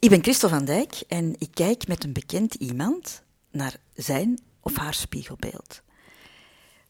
Ik ben Christel van Dijk en ik kijk met een bekend iemand naar zijn of haar spiegelbeeld.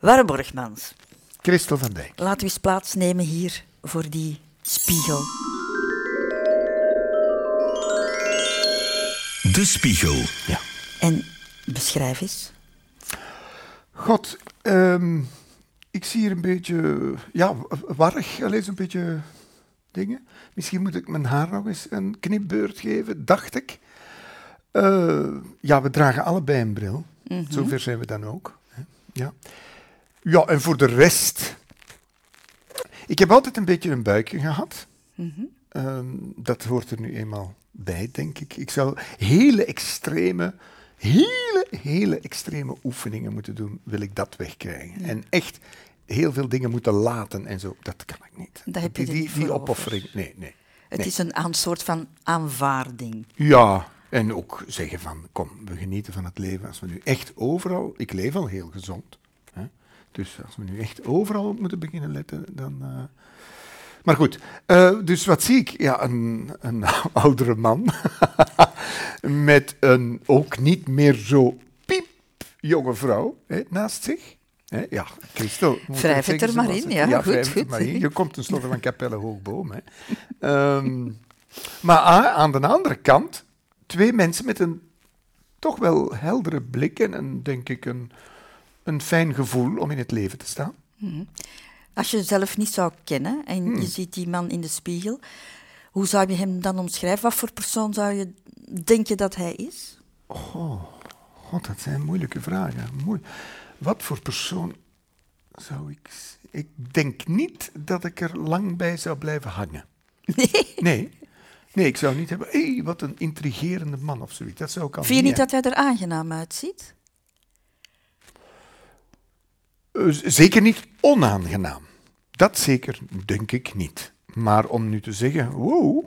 Warre Borgmans, Christel van Dijk. laten we eens plaatsnemen hier voor die spiegel. De Spiegel. Ja. En beschrijf eens. God, ehm, ik zie hier een beetje, ja, warrig, alleen zo'n beetje dingen. Misschien moet ik mijn haar nog eens een knipbeurt geven, dacht ik. Eh, ja, we dragen allebei een bril. Zover zijn we dan ook. Ja. ja, en voor de rest... Ik heb altijd een beetje een buikje gehad. Ehm, dat hoort er nu eenmaal bij, denk ik. Ik zou hele extreme, hele, hele extreme oefeningen moeten doen, wil ik dat wegkrijgen. En echt heel veel dingen moeten laten en zo, dat kan ik niet. Daar heb je die, er opoffering, nee, nee. Het Nee. is een soort van aanvaarding. Ja, en ook zeggen van, kom, we genieten van het leven. Als we nu echt overal, ik leef al heel gezond, hè? dus als we nu echt overal op moeten beginnen letten, dan... eh, Maar goed, eh, dus wat zie ik? Ja, een, een oudere man met een ook niet meer zo piep jonge vrouw hè, naast zich. Hè, ja, Christel. moet Wrijf het er maar in, ja, ja goed, maar in. Je komt tenslotte van Capelle Hoogboom. Hè. Ehm, maar aan de andere kant, twee mensen met een toch wel heldere blik en een, denk ik een, een fijn gevoel om in het leven te staan. Als je jezelf niet zou kennen en Hmm. je ziet die man in de spiegel, hoe zou je hem dan omschrijven? Wat voor persoon zou je denken dat hij is? God, dat zijn moeilijke vragen. Mooi. Wat voor persoon zou ik... Ik denk niet dat ik er lang bij zou blijven hangen. Nee. Nee. Nee, ik zou niet hebben... Hé, wat een intrigerende man of zoiets. Dat zou ik al Vind je niet hebben. dat hij er aangenaam uitziet? Eh, Zeker niet onaangenaam. Dat zeker, denk ik niet. Maar om nu te zeggen, wow,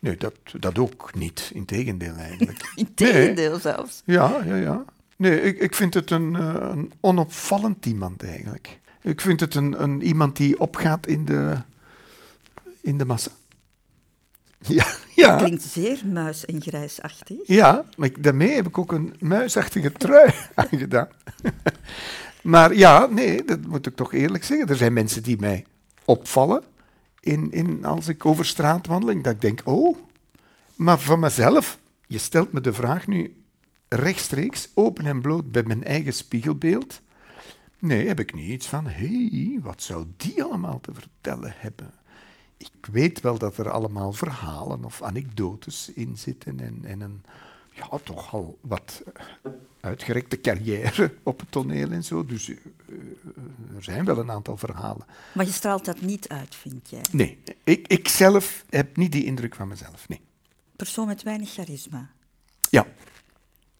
nee, dat, dat ook niet. Integendeel eigenlijk. Integendeel zelfs. Ja, ja, ja. Nee, ik, ik vind het een, eh, een onopvallend iemand eigenlijk. Ik vind het een, een, iemand die opgaat in de, in de massa. Ja, ja. Klinkt zeer muis- en grijsachtig. Ja, maar ik- daarmee heb ik ook een muisachtige trui aangedaan. maar ja, nee, dat moet ik toch eerlijk zeggen. Er zijn mensen die mij opvallen in, in, als ik over straat wandel. Dat ik denk, oh, maar van mezelf, je stelt me de vraag nu rechtstreeks, open en bloot bij mijn eigen spiegelbeeld. Nee, heb ik niet iets van, hé, hey, wat zou die allemaal te vertellen hebben? Ik weet wel dat er allemaal verhalen of anekdotes in zitten en, en een ja, toch al wat uitgerekte carrière op het toneel en zo. Dus eh, eh, er zijn wel een aantal verhalen. Maar je straalt dat niet uit, vind jij? Nee, ik, ik zelf heb niet die indruk van mezelf, nee. Persoon met weinig charisma. Ja,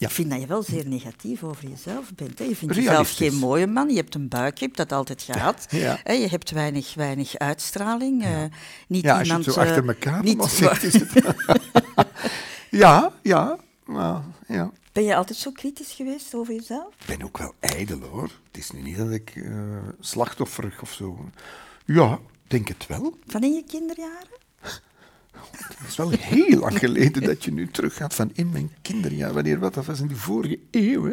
Ja. Ik vind dat je wel zeer negatief over jezelf bent. Hè. Je vindt jezelf geen mooie man. Je hebt een buik, je hebt dat altijd gehad. Ja. Hè, Je hebt weinig, weinig uitstraling. eh, niet ja als je iemand, het zo eh, achter elkaar niet- zegt, is het... ja, ja, maar, ja. Ben je altijd zo kritisch geweest over jezelf? Ik ben ook wel ijdel hoor. Het is nu niet dat ik eh slachtofferig of zo. Ja, denk het wel. Van in je kinderjaren? Het is wel heel lang geleden dat je nu teruggaat van in mijn kinderjaar. Wanneer wat? Dat was in de vorige eeuw. hè.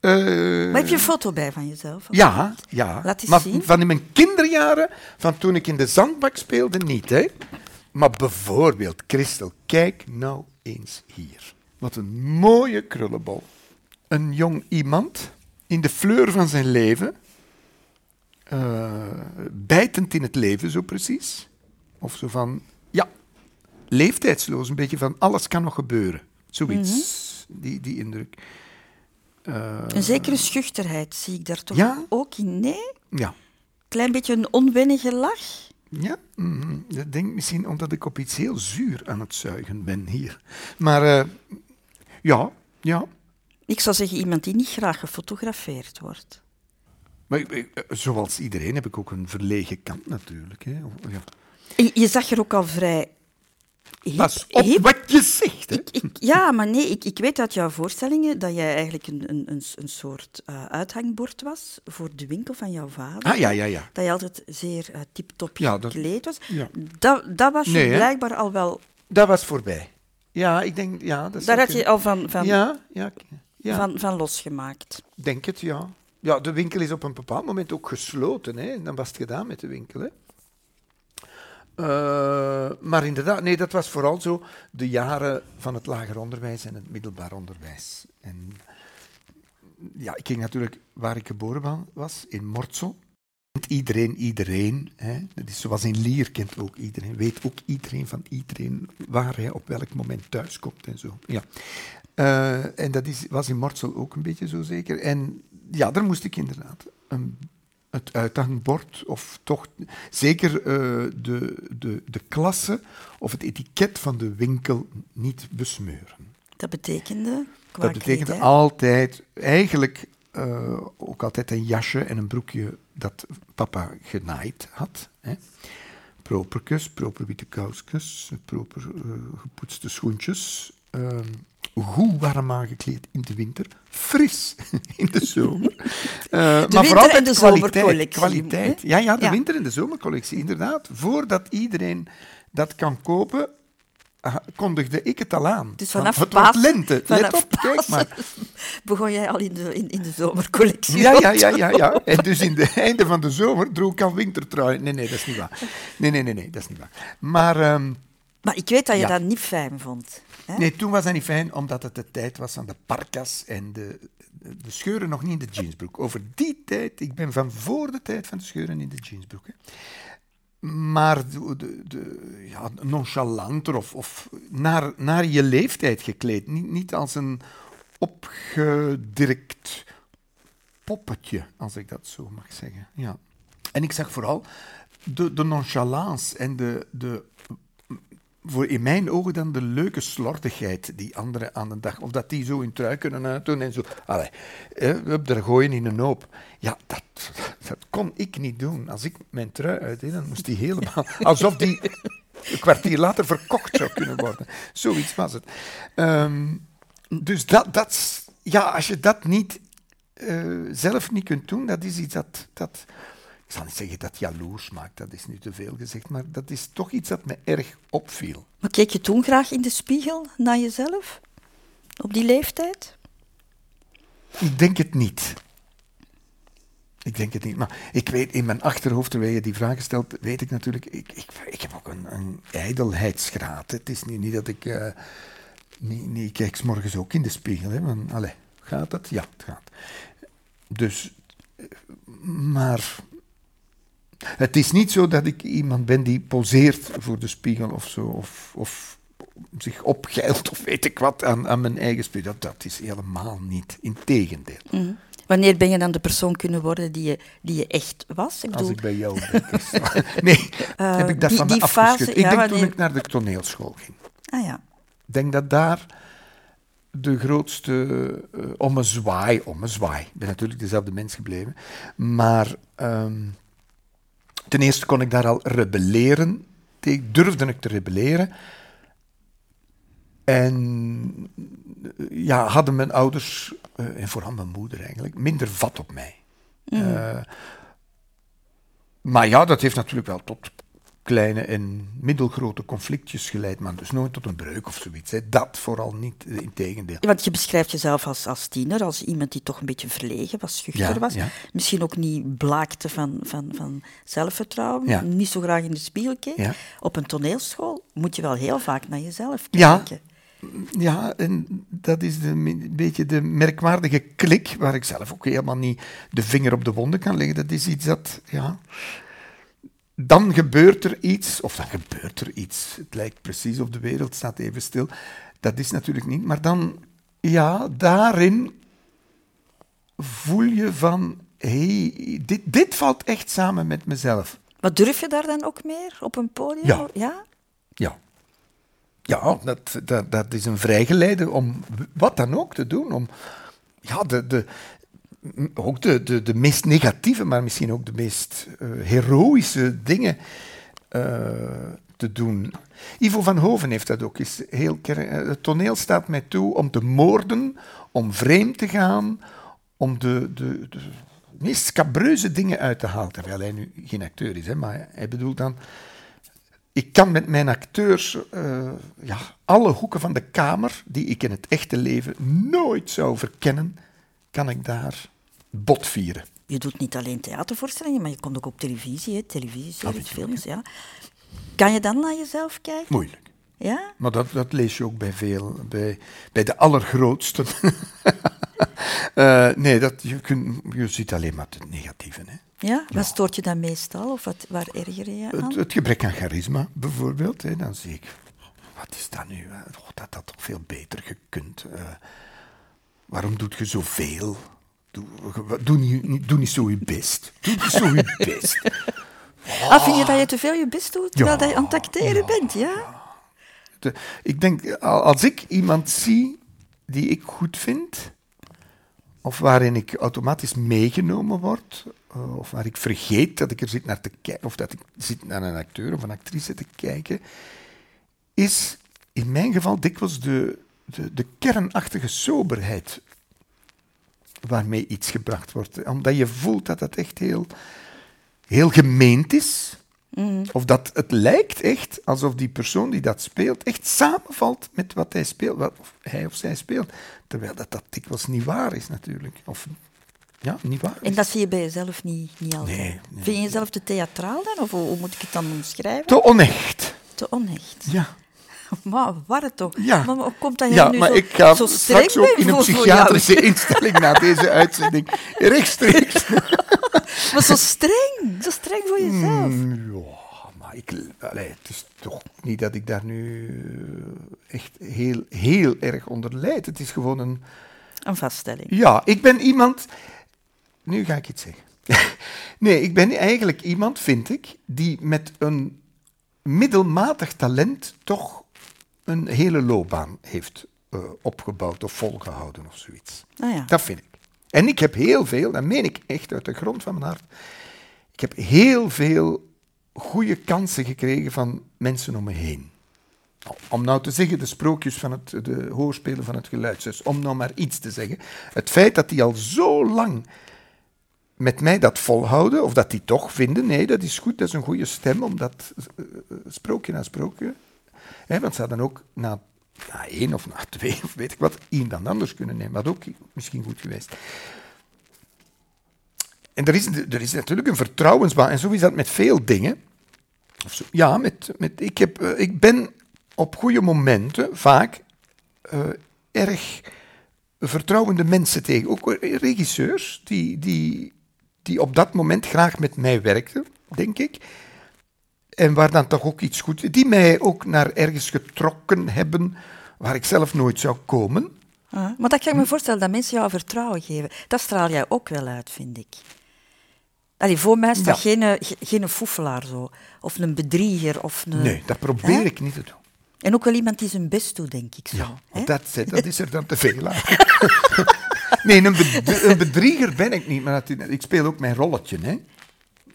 Eh, Maar heb je een foto bij van jezelf? Ja, ja. Laat eens maar zien. van in mijn kinderjaren, van toen ik in de zandbak speelde, niet. Hè. Maar bijvoorbeeld, Christel, kijk nou eens hier. Wat een mooie krullenbol. Een jong iemand in de fleur van zijn leven, eh, bijtend in het leven zo precies. Of zo van, leeftijdsloos, een beetje van alles kan nog gebeuren. Zoiets, Mhm. die, die indruk. Eh, Een zekere schuchterheid zie ik daar toch Ja? ook in. Nee? ja. Klein beetje een onwennige lach. Ja, mhm. ik denk misschien omdat ik op iets heel zuur aan het zuigen ben hier. Maar eh, ja, ja. Ik zou zeggen iemand die niet graag gefotografeerd wordt. Maar ik- ik- eh, zoals iedereen heb ik ook een verlegen kant natuurlijk. Hè. Ja. Je zag er ook al vrij hip, Pas op hip- wat je zegt. Hè. Ik, ik, ja, maar nee, ik, ik weet uit jouw voorstellingen dat jij eigenlijk een, een, een, een soort eh, uithangbord was voor de winkel van jouw vader. Ah ja, ja, ja. Dat je altijd zeer uh, tip-top Ja, gekleed was. ja. Dat, dat was je Nee, hè? blijkbaar al wel... Dat was voorbij. Ja, ik denk, ja. Dat Daar had je al van, van, Ja, ja, ja. van, van losgemaakt. denk het, ja. Ja, de winkel is op een bepaald moment ook gesloten. Hè. Dan was het gedaan met de winkel. Hè. Eh, maar inderdaad, nee, dat was vooral zo de jaren van het lager onderwijs en het middelbaar onderwijs. En ja, ik ging natuurlijk waar ik geboren wa- was, in Mortsel. Iedereen iedereen. Hè. Dat is zoals in Lier kent ook iedereen. Weet ook iedereen van iedereen waar hij op welk moment thuis komt en zo. Ja. Eh, en dat is, was in Mortsel ook een beetje zo zeker. En ja, daar moest ik inderdaad een, het uithangbord, of toch zeker eh, de, de, de klasse of het etiket van de winkel niet besmeuren. Dat betekende? Dat betekent kledij? altijd, eigenlijk eh, ook altijd een jasje en een broekje dat papa genaaid had. Hè. Properkes, proper witte kousjes, proper eh, gepoetste schoentjes. Goed warm aangekleed in de winter, fris in de zomer. Eh, maar vooral en met de kwaliteit. zomercollectie, kwaliteit. Ja, ja, de Ja. winter- en de zomercollectie, inderdaad. Voordat iedereen dat kan kopen, ah, kondigde ik het al aan. Dus Van, vanaf het wordt Pasen- lente, let op, kijk maar. Begon jij al in de, in, in de zomercollectie? Ja, ja, ja, ja, ja. En dus in het einde van de zomer droeg ik al wintertrui. Nee, nee, dat is niet waar. Nee, nee, nee, nee dat is niet waar. Maar ehm, Maar ik weet dat je Ja. dat niet fijn vond. Nee, toen was dat niet fijn, omdat het de tijd was van de parkas en de, de scheuren nog niet in de jeansbroek. Over die tijd, ik ben van voor de tijd van de scheuren in de jeansbroek. Hè. Maar de, de, ja, nonchalanter of, naar, naar je leeftijd gekleed. Niet, niet als een opgedirkt poppetje, als ik dat zo mag zeggen. Ja. En ik zag vooral de, de nonchalance en de, de, voor in mijn ogen dan de leuke slordigheid die anderen aan de dag, of dat die zo hun trui kunnen uitdoen en zo. Allee, hup, er gooien in een hoop. Ja, dat, dat kon ik niet doen. Als ik mijn trui uitdeed, dan moest die helemaal, alsof die een kwartier later verkocht zou kunnen worden. Zoiets was het. Ehm, dus dat, ja, als je dat niet eh, zelf niet kunt doen, dat is iets dat, dat, ik zal niet zeggen dat jaloers maakt, dat is nu te veel gezegd, maar dat is toch iets dat me erg opviel. Maar keek je toen graag in de spiegel naar jezelf? Op die leeftijd? Ik denk het niet. Ik denk het niet. Maar ik weet in mijn achterhoofd, terwijl je die vraag stelt, weet ik natuurlijk, ik, ik, ik heb ook een, een ijdelheidsgraad. Het is nu niet dat ik, eh, niet, niet, ik kijk 's morgens ook in de spiegel. Hè, van, allee, gaat het? Ja, het gaat. Dus, eh, maar het is niet zo dat ik iemand ben die poseert voor de spiegel of zo, of, of zich opgeilt of weet ik wat aan, aan mijn eigen spiegel. Dat, dat is helemaal niet. Integendeel. Mhm. Wanneer ben je dan de persoon kunnen worden die je, die je echt was? Ik Als bedoel, ik bij jou ben. nee, Eh, heb ik dat die- van die ik denk toen ik naar de toneelschool ging. ah ja. Ik denk dat daar de grootste eh om een zwaai, om een zwaai. Ik ben natuurlijk dezelfde mens gebleven. Maar ehm, ten eerste kon ik daar al rebelleren. Tegen- Durfde ik te rebelleren. En eh, ja, hadden mijn ouders, eh, en vooral mijn moeder eigenlijk, minder vat op mij. Eh, maar ja, dat heeft natuurlijk wel tot kleine en middelgrote conflictjes geleid, maar dus nooit tot een breuk of zoiets. Hè. Dat vooral niet, eh, in tegendeel. Want je beschrijft jezelf als, als tiener, als iemand die toch een beetje verlegen was, schuchter Ja, was. ja. Misschien ook niet blaakte van, van, van zelfvertrouwen, Ja. niet zo graag in de spiegel keek. Op een toneelschool moet je wel heel vaak naar jezelf kijken. Ja, en dat is de, een beetje de merkwaardige klik, waar ik zelf ook helemaal niet de vinger op de wonden kan leggen. Dat is iets dat, ja... Dan gebeurt er iets, of dan gebeurt er iets. Het lijkt precies of de wereld staat even stil. Dat is natuurlijk niet. Maar dan, ja, daarin voel je van, hé, hey, dit, dit valt echt samen met mezelf. Maar durf je daar dan ook meer op een podium? Ja. ja? Ja. Ja, dat, dat, dat is een vrijgeleide om wat dan ook te doen. Om ja, de, de, ook de, de, de meest negatieve, maar misschien ook de meest eh, heroïsche dingen eh, te doen. Ivo van Hoven heeft dat ook eens heel eh, Het toneel staat mij toe om te moorden, om vreemd te gaan, om de, de, de meest scabreuze dingen uit te halen. Terwijl hij nu geen acteur is, hè, maar hij bedoelt dan ik kan met mijn acteurs ja, alle hoeken van de kamer, die ik in het echte leven nooit zou verkennen, kan ik daar botvieren. Je doet niet alleen theatervoorstellingen, maar je komt ook op televisie, hè? televisieseries, films. Ja. Kan je dan naar jezelf kijken? Moeilijk. Ja? Maar dat, dat lees je ook bij veel, bij, bij de allergrootsten. Eh, nee, dat, je, kunt, je ziet alleen maar het negatieve. Hè. Ja? Wat stoort je dan meestal? Of wat, waar erger je aan? Het, het gebrek aan charisma, bijvoorbeeld. Hè, dan zie ik, wat is dat nu? Oh, dat had toch veel beter gekund. Eh, waarom doet je zoveel? Doe, doe, niet, doe niet zo je best. Doe niet zo je best. Ah, vind je dat je te veel je best doet terwijl Ja, dat je aan het acteren bent? Ja? De- ik denk, al- als ik iemand zie die ik goed vind, of waarin ik automatisch meegenomen word, eh, of waar ik vergeet dat ik er zit naar te kijken, of dat ik zit naar een acteur of een actrice te kijken, is in mijn geval dikwijls de, de, de kernachtige soberheid waarmee iets gebracht wordt. Omdat je voelt dat het echt heel, heel gemeend is. Of dat het lijkt echt alsof die persoon die dat speelt echt samenvalt met wat hij speelt, wat of hij of zij speelt. Terwijl dat, dat dikwijls niet waar is natuurlijk. Of ja, niet waar En dat zie je bij jezelf niet, niet altijd. Nee, nee. Vind je jezelf te theatraal dan? Of hoe, hoe moet ik het dan omschrijven? Te onecht. Te onecht. Ja. Maar waar het toch? Ja. Maar hoe komt dat je Ja, nu maar zo, ik ga zo straks streng ook in een psychiatrische instelling na deze uitzending rechtstreeks. Maar zo streng. Zo streng voor jezelf. Mm, ja, maar ik, allee, het is toch niet dat ik daar nu eh, echt heel, heel erg onder lijd. Het is gewoon een... Een vaststelling. Ja, ik ben iemand... Nu ga ik iets zeggen. nee, ik ben eigenlijk iemand, vind ik, die met een middelmatig talent toch een hele loopbaan heeft eh, opgebouwd of volgehouden of zoiets. Nou ja. Dat vind ik. En ik heb heel veel, dat meen ik echt uit de grond van mijn hart, ik heb heel veel goede kansen gekregen van mensen om me heen. Om nou te zeggen, de sprookjes van het, de hoorspelen van het geluidshuis, om nou maar iets te zeggen. Het feit dat die al zo lang met mij dat volhouden, of dat die toch vinden, nee, dat is goed, dat is een goede stem, omdat eh, eh, sprookje na sprookje, want ze hadden ook na, één of na twee, of weet ik wat, iemand anders kunnen nemen, wat ook misschien goed geweest. En er is, er is natuurlijk een vertrouwensbaan, en zo is dat met veel dingen. Of zo. Ja, met, met, ik, eh, ik ben op goede momenten vaak eh, erg vertrouwende mensen tegen. Ook regisseurs die, die, die op dat moment graag met mij werkten, denk ik. En waar dan toch ook iets goed... Die mij ook naar ergens getrokken hebben waar ik zelf nooit zou komen. Ah, maar dat kan ik me voorstellen, dat mensen jou vertrouwen geven. Dat straal jij ook wel uit, vind ik. Allee, voor mij is dat Ja. geen, eh, ge- geen foefelaar zo. Of een bedrieger. Of een... Nee, dat probeer ik niet te doen. En ook wel iemand die zijn best doet, denk ik zo. Ja, dat, is- dat is er dan te veel aan. nee, een, bed- een bedrieger ben ik niet, maar ik speel ook mijn rolletje. Hè.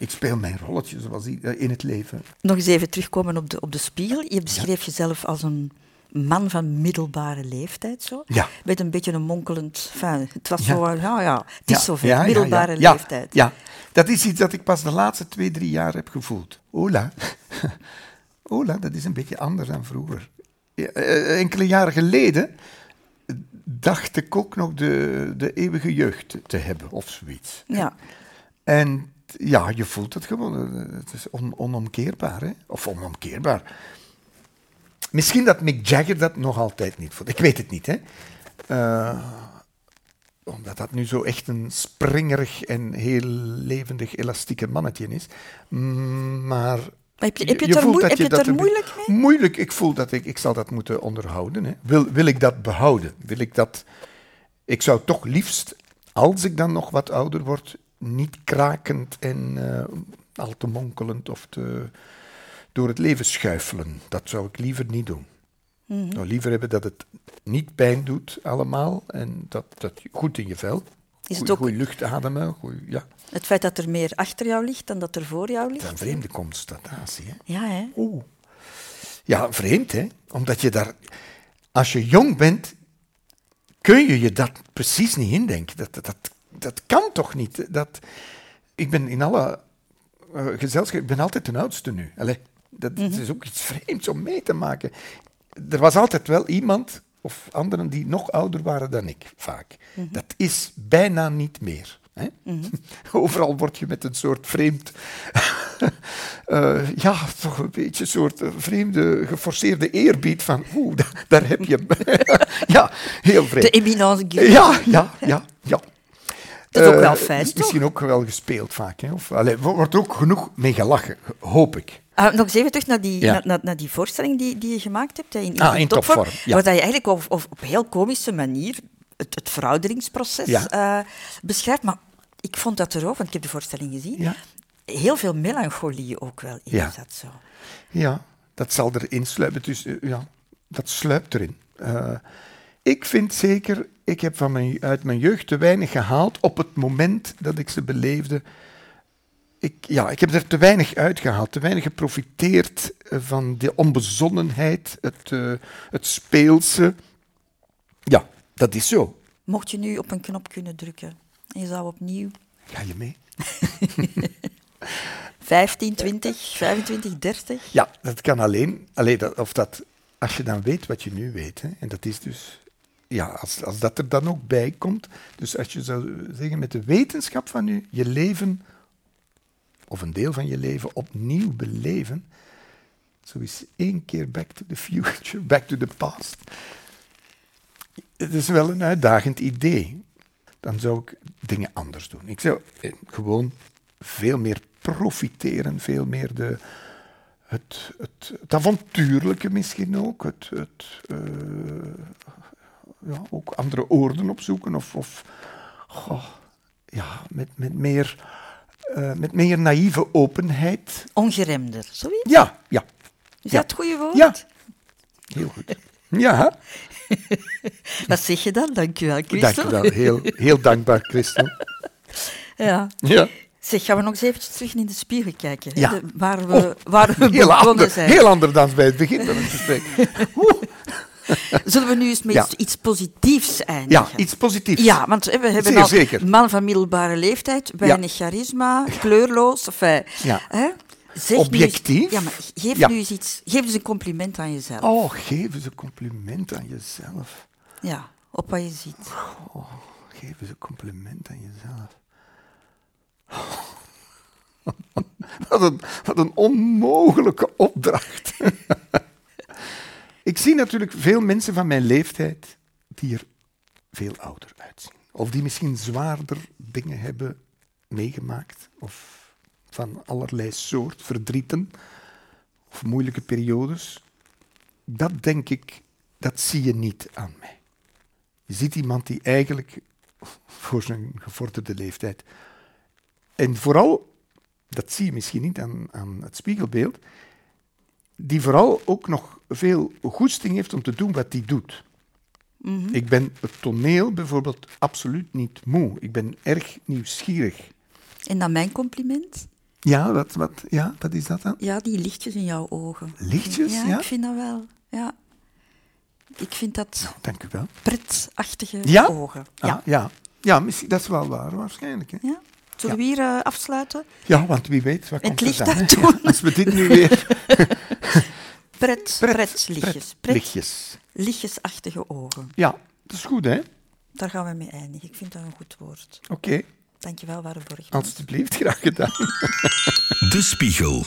Ik speel mijn rolletje zoals i- in het leven. Nog eens even terugkomen op de, op de spiegel. Je beschreef jezelf als een man van middelbare leeftijd. Zo. Ja. Met een beetje een monkelend... Enfin, het was Ja. zo, van, ja, ja, het is zover. middelbare ja, ja, leeftijd. Ja, dat is iets dat ik pas de laatste twee, drie jaar heb gevoeld. Ola. Ola, dat is een beetje anders dan vroeger. Eh, enkele jaren geleden dacht ik ook nog de, de eeuwige jeugd te hebben, of zoiets. Ja. En ja, je voelt het gewoon. eh, Het is on- onomkeerbaar, hè? Of onomkeerbaar. Misschien dat Mick Jagger dat nog altijd niet voelt. Ik weet het niet, hè. Eh, omdat dat nu zo echt een springerig en heel levendig, elastieke mannetje is. Mm, Maar... Heb je- heb je voelt dat heb je dat er moeilijk mee? Moeilijk. Ik voel dat ik... Ik zal dat moeten onderhouden. Hè. Wil, wil ik dat behouden? Wil ik dat... Ik zou toch liefst, als ik dan nog wat ouder word, niet krakend en eh, al te monkelend of te, door het leven schuifelen. Dat zou ik liever niet doen. Mhm. Nou, liever hebben dat het niet pijn doet allemaal en dat, dat goed in je vel. Is het Goeie- ook- goeie lucht ademen. Goeie, ja, Het feit dat er meer achter jou ligt dan dat er voor jou dat is ligt. een vreemde constatatie. Hè? Ja, hè? Oeh. Ja, vreemd hè. Omdat je daar, als je jong bent, kun je je dat precies niet indenken. Dat, dat, dat, dat kan toch niet? Dat, ik ben in alle uh, gezelschap, ik ben altijd de oudste nu. Allee, Dat is ook iets vreemds om mee te maken. Er was altijd wel iemand of anderen die nog ouder waren dan ik, vaak. Dat is bijna niet meer. Hè? Overal word je met een soort vreemd, eh, ja, toch een beetje een soort eh, vreemde, geforceerde eerbied van, oeh, da- daar heb je hem. ja, heel vreemd. De eminence. Ja, ja, ja, ja. Dat is ook Eh, wel fijn, is toch? Misschien ook wel gespeeld vaak. Hè? Of, allee, er wordt er ook genoeg mee gelachen, hoop ik. Ah, nog eens even terug naar die, Ja. naar, die voorstelling die, die je gemaakt hebt. hè, In, in, Ah, in topvorm, ja. Waar dat je eigenlijk op, op, heel komische manier het, het verouderingsproces Ja. eh, beschrijft. Maar ik vond dat er ook, want ik heb de voorstelling gezien, Ja. heel veel melancholie ook wel in Ja. zat. Zo. Ja, dat zal erin sluipen. Dus eh, ja, dat sluipt erin. Ik vind zeker, ik heb van mijn, uit mijn jeugd te weinig gehaald op het moment dat ik ze beleefde. Ik, ja, ik heb er te weinig uitgehaald, te weinig geprofiteerd eh, van de onbezonnenheid, het, eh, het speelse. Ja, dat is zo. Mocht je nu op een knop kunnen drukken en je zou opnieuw Ga je mee? 15, 20, 25, 30... Ja, dat kan alleen, alleen dat, of dat, als je dan weet wat je nu weet. Hè, en dat is dus, ja, als, als dat er dan ook bij komt. Dus als je zou zeggen, met de wetenschap van nu, je leven, of een deel van je leven, opnieuw beleven. Zo één keer back to the future, back to the past. Het is wel een uitdagend idee. Dan zou ik dingen anders doen. Ik zou eh, gewoon veel meer profiteren, veel meer de, het, het, het avontuurlijke misschien ook. Het, het, eh, ja, ook andere oorden opzoeken. Of, of goh, ja, met, met, meer, eh, met meer naïeve openheid. Ongeremder, zoiets? Ja, ja, Is ja. dat het goede woord? Ja. heel goed. Ja, Wat zeg je dan? Dank je wel, dank Christel. je wel. Heel, heel dankbaar, Christel. Ja. Ja. Zeg, gaan we nog eens eventjes terug in de spiegel kijken. Ja. De- waar we, Oh, waar we Heel begonnen ander, zijn. heel ander dan bij het begin van het gesprek. Oeh. Zullen we nu eens met Ja. iets positiefs eindigen? Ja, iets positiefs. Ja, want hè, we hebben Zeer al zeker. man van middelbare leeftijd, weinig charisma, kleurloos. Enfin, Ja. hè? Zeg nu Objectief. ja, maar geef Ja. nu eens iets. Geef eens een compliment aan jezelf. Oh, geef eens een compliment aan jezelf. Ja, op wat je ziet. Oh, geef eens een compliment aan jezelf. wat, een, wat een onmogelijke opdracht. ik zie natuurlijk veel mensen van mijn leeftijd die er veel ouder uitzien. Of die misschien zwaarder dingen hebben meegemaakt. Of van allerlei soort verdrieten. Of moeilijke periodes. Dat denk ik, dat zie je niet aan mij. Je ziet iemand die eigenlijk voor zijn gevorderde leeftijd. En vooral, dat zie je misschien niet aan, aan het spiegelbeeld, die vooral ook nog veel goesting heeft om te doen wat hij doet. Ik ben het toneel bijvoorbeeld absoluut niet moe. Ik ben erg nieuwsgierig. En dan mijn compliment? Ja, wat, wat, ja, wat is dat dan? Ja, die lichtjes in jouw ogen. Lichtjes, Ja, ja? ik vind dat wel. Ja. Ik vind dat Dank u wel. pretachtige Ja? ogen. Ja. Ah, ja. ja misschien, dat is wel waar, waarschijnlijk. Hè? ja. Zullen we hier eh, afsluiten? Ja, want wie weet, wat Het komt er licht dan, hè? uitdoen. Ja, als we dit nu weer... Pret, pret, lichtjes. Pret, lichtjes. lichtjesachtige ogen. Ja, dat is goed, hè? Oké, Daar gaan we mee eindigen. Ik vind dat een goed woord. Dankjewel, Waarde Borgman. alstublieft, graag gedaan. De Spiegel.